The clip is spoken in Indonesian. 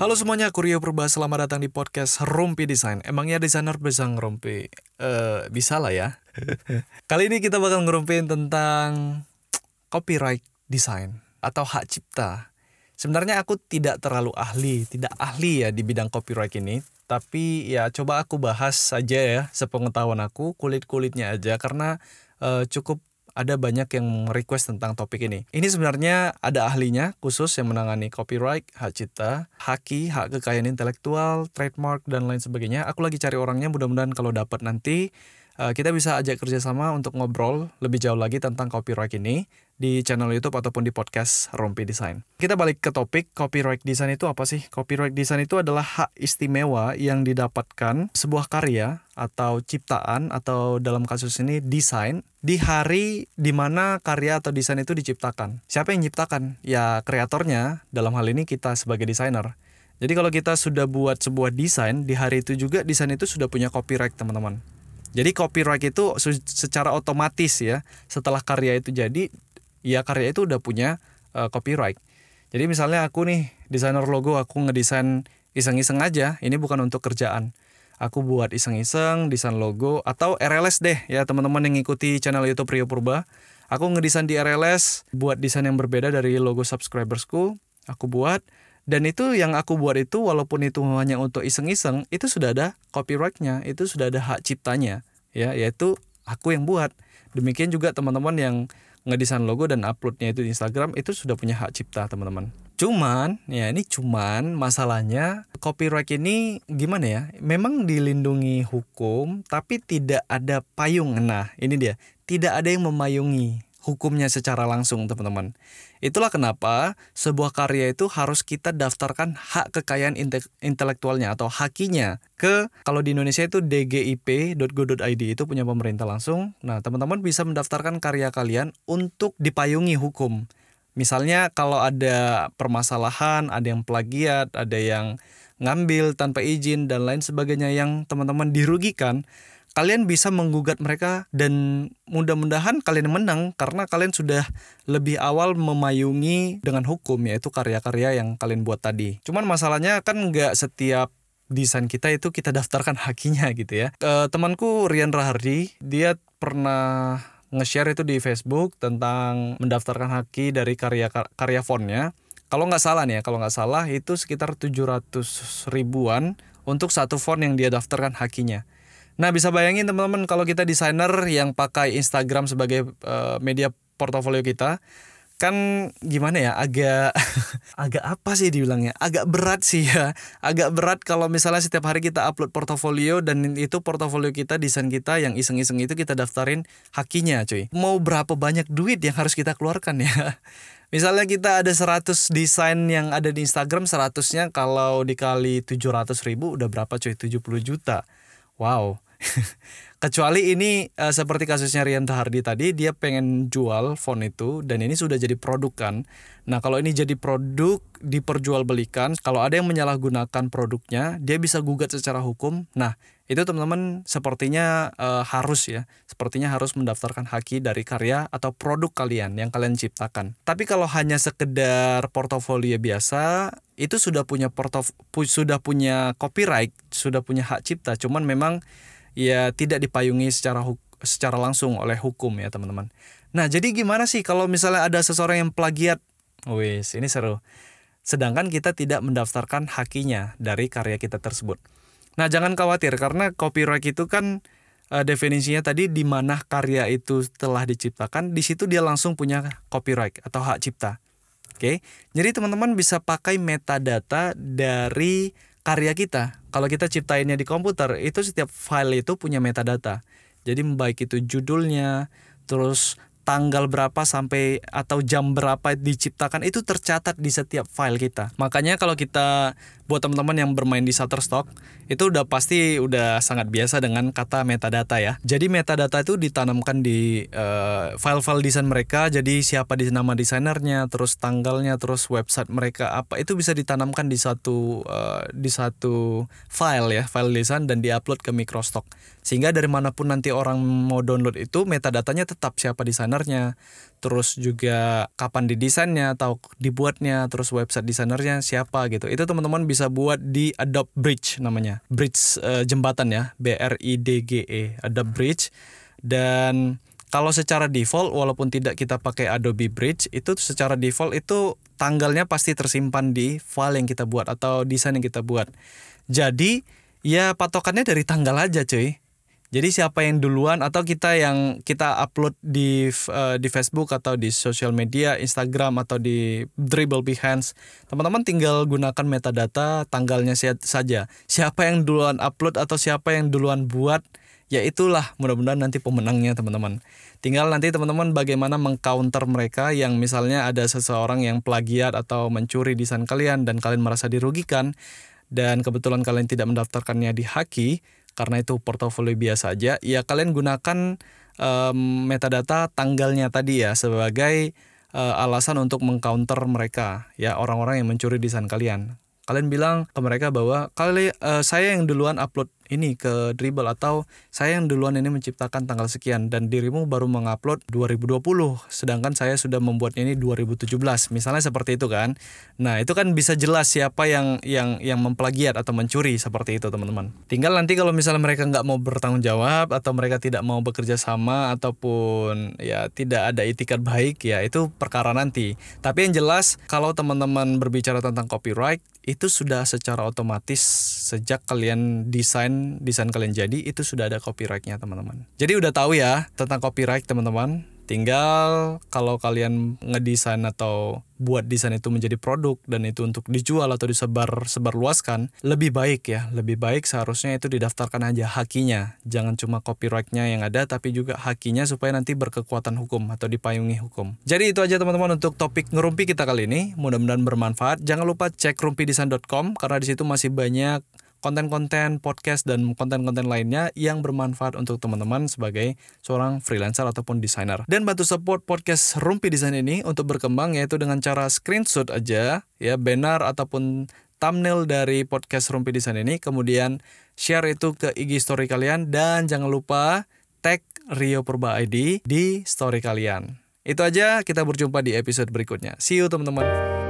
Halo semuanya, aku Rio Purba. Selamat datang di podcast Rumpi Desain. Emangnya desainer bisa ngerumpi? Eh, bisa lah ya. Kali ini kita bakal ngerumpin tentang copyright design atau hak cipta. Sebenarnya aku tidak terlalu ahli, tidak ahli ya di bidang copyright ini. Tapi ya coba aku bahas saja ya sepengetahuan aku, kulit-kulitnya aja karena eh, cukup ada banyak yang request tentang topik ini. Ini sebenarnya ada ahlinya khusus yang menangani copyright, hak cipta, haki, hak kekayaan intelektual, trademark dan lain sebagainya. Aku lagi cari orangnya, mudah-mudahan kalau dapat nanti uh, kita bisa ajak kerjasama untuk ngobrol lebih jauh lagi tentang copyright ini di channel YouTube ataupun di podcast Rompi Design. Kita balik ke topik copyright design itu apa sih? Copyright design itu adalah hak istimewa yang didapatkan sebuah karya atau ciptaan atau dalam kasus ini desain di hari di mana karya atau desain itu diciptakan. Siapa yang menciptakan? Ya kreatornya. Dalam hal ini kita sebagai desainer. Jadi kalau kita sudah buat sebuah desain di hari itu juga desain itu sudah punya copyright teman-teman. Jadi copyright itu secara otomatis ya setelah karya itu jadi ya karya itu udah punya uh, copyright. Jadi misalnya aku nih desainer logo aku ngedesain iseng-iseng aja, ini bukan untuk kerjaan. Aku buat iseng-iseng desain logo atau RLS deh ya teman-teman yang ngikuti channel YouTube Rio Purba. Aku ngedesain di RLS buat desain yang berbeda dari logo subscribersku. Aku buat dan itu yang aku buat itu walaupun itu hanya untuk iseng-iseng itu sudah ada copyrightnya, itu sudah ada hak ciptanya ya yaitu aku yang buat. Demikian juga teman-teman yang ngedesain logo dan uploadnya itu di Instagram itu sudah punya hak cipta teman-teman. Cuman ya ini cuman masalahnya copyright ini gimana ya? Memang dilindungi hukum tapi tidak ada payung. Nah ini dia tidak ada yang memayungi hukumnya secara langsung teman-teman. Itulah kenapa sebuah karya itu harus kita daftarkan hak kekayaan intelektualnya atau hakinya ke kalau di Indonesia itu dgip.go.id itu punya pemerintah langsung. Nah, teman-teman bisa mendaftarkan karya kalian untuk dipayungi hukum. Misalnya kalau ada permasalahan, ada yang plagiat, ada yang ngambil tanpa izin dan lain sebagainya yang teman-teman dirugikan, kalian bisa menggugat mereka dan mudah-mudahan kalian menang karena kalian sudah lebih awal memayungi dengan hukum yaitu karya-karya yang kalian buat tadi. Cuman masalahnya kan nggak setiap desain kita itu kita daftarkan hakinya gitu ya. E, temanku Rian Rahardi dia pernah nge-share itu di Facebook tentang mendaftarkan haki dari karya karya fontnya. Kalau nggak salah nih ya, kalau nggak salah itu sekitar 700 ribuan untuk satu font yang dia daftarkan hakinya. Nah, bisa bayangin teman-teman kalau kita desainer yang pakai Instagram sebagai uh, media portofolio kita, kan gimana ya agak agak apa sih dibilangnya? Agak berat sih ya. Agak berat kalau misalnya setiap hari kita upload portofolio dan itu portofolio kita desain kita yang iseng-iseng itu kita daftarin hakinya cuy. Mau berapa banyak duit yang harus kita keluarkan ya? Misalnya kita ada 100 desain yang ada di Instagram 100-nya kalau dikali 700 ribu udah berapa cuy? 70 juta. Wow Kecuali ini uh, seperti kasusnya Rian Tahardi tadi, dia pengen jual font itu dan ini sudah jadi produk kan. Nah kalau ini jadi produk diperjualbelikan, kalau ada yang menyalahgunakan produknya, dia bisa gugat secara hukum. Nah itu teman-teman sepertinya uh, harus ya, sepertinya harus mendaftarkan haki dari karya atau produk kalian yang kalian ciptakan. Tapi kalau hanya sekedar portofolio biasa, itu sudah punya portof sudah punya copyright, sudah punya hak cipta. Cuman memang ya tidak dipayungi secara secara langsung oleh hukum ya teman-teman. Nah jadi gimana sih kalau misalnya ada seseorang yang plagiat? Wis ini seru. Sedangkan kita tidak mendaftarkan hakinya dari karya kita tersebut. Nah jangan khawatir karena copyright itu kan uh, definisinya tadi di mana karya itu telah diciptakan, di situ dia langsung punya copyright atau hak cipta. Oke, jadi teman-teman bisa pakai metadata dari karya kita. Kalau kita ciptainnya di komputer, itu setiap file itu punya metadata. Jadi baik itu judulnya, terus tanggal berapa sampai atau jam berapa diciptakan itu tercatat di setiap file kita. Makanya kalau kita buat teman-teman yang bermain di Shutterstock itu udah pasti udah sangat biasa dengan kata metadata ya. Jadi metadata itu ditanamkan di uh, file-file desain mereka. Jadi siapa di nama desainernya, terus tanggalnya, terus website mereka apa itu bisa ditanamkan di satu uh, di satu file ya, file desain dan diupload ke Microstock. Sehingga dari mana pun nanti orang mau download itu metadatanya tetap siapa desainernya, terus juga kapan didesainnya atau dibuatnya, terus website desainernya siapa gitu. Itu teman-teman bisa buat di Adobe Bridge namanya. Bridge uh, jembatan ya, B R I D G E, Adobe Bridge. Dan kalau secara default walaupun tidak kita pakai Adobe Bridge itu secara default itu tanggalnya pasti tersimpan di file yang kita buat atau desain yang kita buat. Jadi ya patokannya dari tanggal aja cuy. Jadi siapa yang duluan atau kita yang kita upload di uh, di Facebook atau di sosial media, Instagram atau di Dribble Behance, teman-teman tinggal gunakan metadata tanggalnya saja. Siapa yang duluan upload atau siapa yang duluan buat ya itulah mudah-mudahan nanti pemenangnya teman-teman. Tinggal nanti teman-teman bagaimana mengcounter mereka yang misalnya ada seseorang yang plagiat atau mencuri desain kalian dan kalian merasa dirugikan dan kebetulan kalian tidak mendaftarkannya di Haki karena itu portofolio biasa aja, ya kalian gunakan um, metadata tanggalnya tadi ya sebagai uh, alasan untuk mengcounter mereka ya orang-orang yang mencuri desain kalian. Kalian bilang ke mereka bahwa kali uh, saya yang duluan upload ini ke Dribble atau saya yang duluan ini menciptakan tanggal sekian dan dirimu baru mengupload 2020 sedangkan saya sudah membuatnya ini 2017 misalnya seperti itu kan? Nah itu kan bisa jelas siapa yang yang yang memplagiat atau mencuri seperti itu teman-teman. Tinggal nanti kalau misalnya mereka nggak mau bertanggung jawab atau mereka tidak mau bekerja sama ataupun ya tidak ada itikat baik ya itu perkara nanti. Tapi yang jelas kalau teman-teman berbicara tentang copyright itu sudah secara otomatis sejak kalian desain desain kalian jadi itu sudah ada copyrightnya teman-teman. Jadi udah tahu ya tentang copyright teman-teman. Tinggal kalau kalian ngedesain atau buat desain itu menjadi produk dan itu untuk dijual atau disebar sebar luaskan, lebih baik ya, lebih baik seharusnya itu didaftarkan aja hakinya. Jangan cuma copyrightnya yang ada tapi juga hakinya supaya nanti berkekuatan hukum atau dipayungi hukum. Jadi itu aja teman-teman untuk topik ngerumpi kita kali ini. Mudah-mudahan bermanfaat. Jangan lupa cek rumpidesain.com karena di situ masih banyak konten-konten podcast dan konten-konten lainnya yang bermanfaat untuk teman-teman sebagai seorang freelancer ataupun desainer. Dan bantu support podcast Rumpi Desain ini untuk berkembang yaitu dengan cara screenshot aja ya banner ataupun thumbnail dari podcast Rumpi Desain ini kemudian share itu ke IG story kalian dan jangan lupa tag Rio Purba ID di story kalian. Itu aja, kita berjumpa di episode berikutnya. See you teman-teman.